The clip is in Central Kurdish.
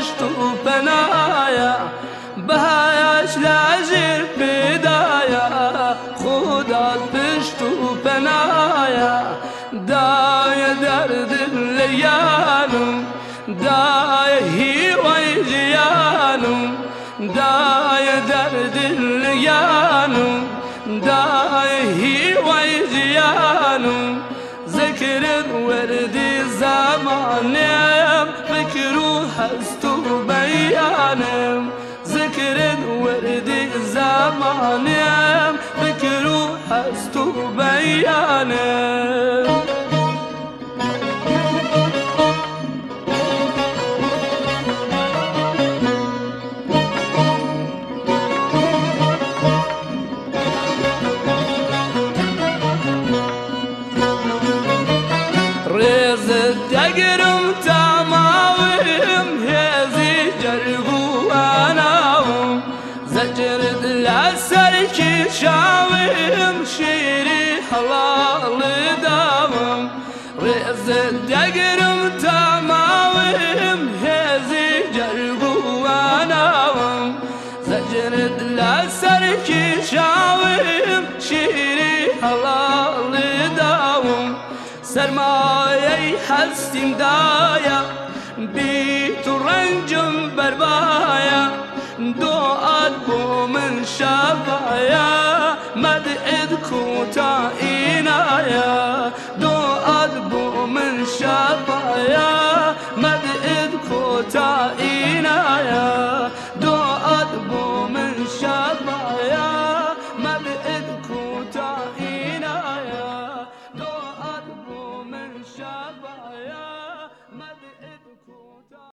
بهشت و پەنایە بەهایش لاژر پێدایە خودات پشت و پەنایە دایە دەردن لە یانم دایە هیوای ژیانم دایە دەردن لە یانم دایە هیوای ژیانم ذکرت وردی زمانێ فکر و هەست جانم فکر و هست و بیانم Is it dagger? چاوم شێری هەڵاڵی داوم ڕێزت دەگرم تا ماوم هێزی جەربوواناوم زەجرت لە سەرکی چاوم شیری هەڵاڵی داوم سەرمایەی هەستیمدایە بی تو ڕەنجم بەربایە دۆعات بۆ من شەبە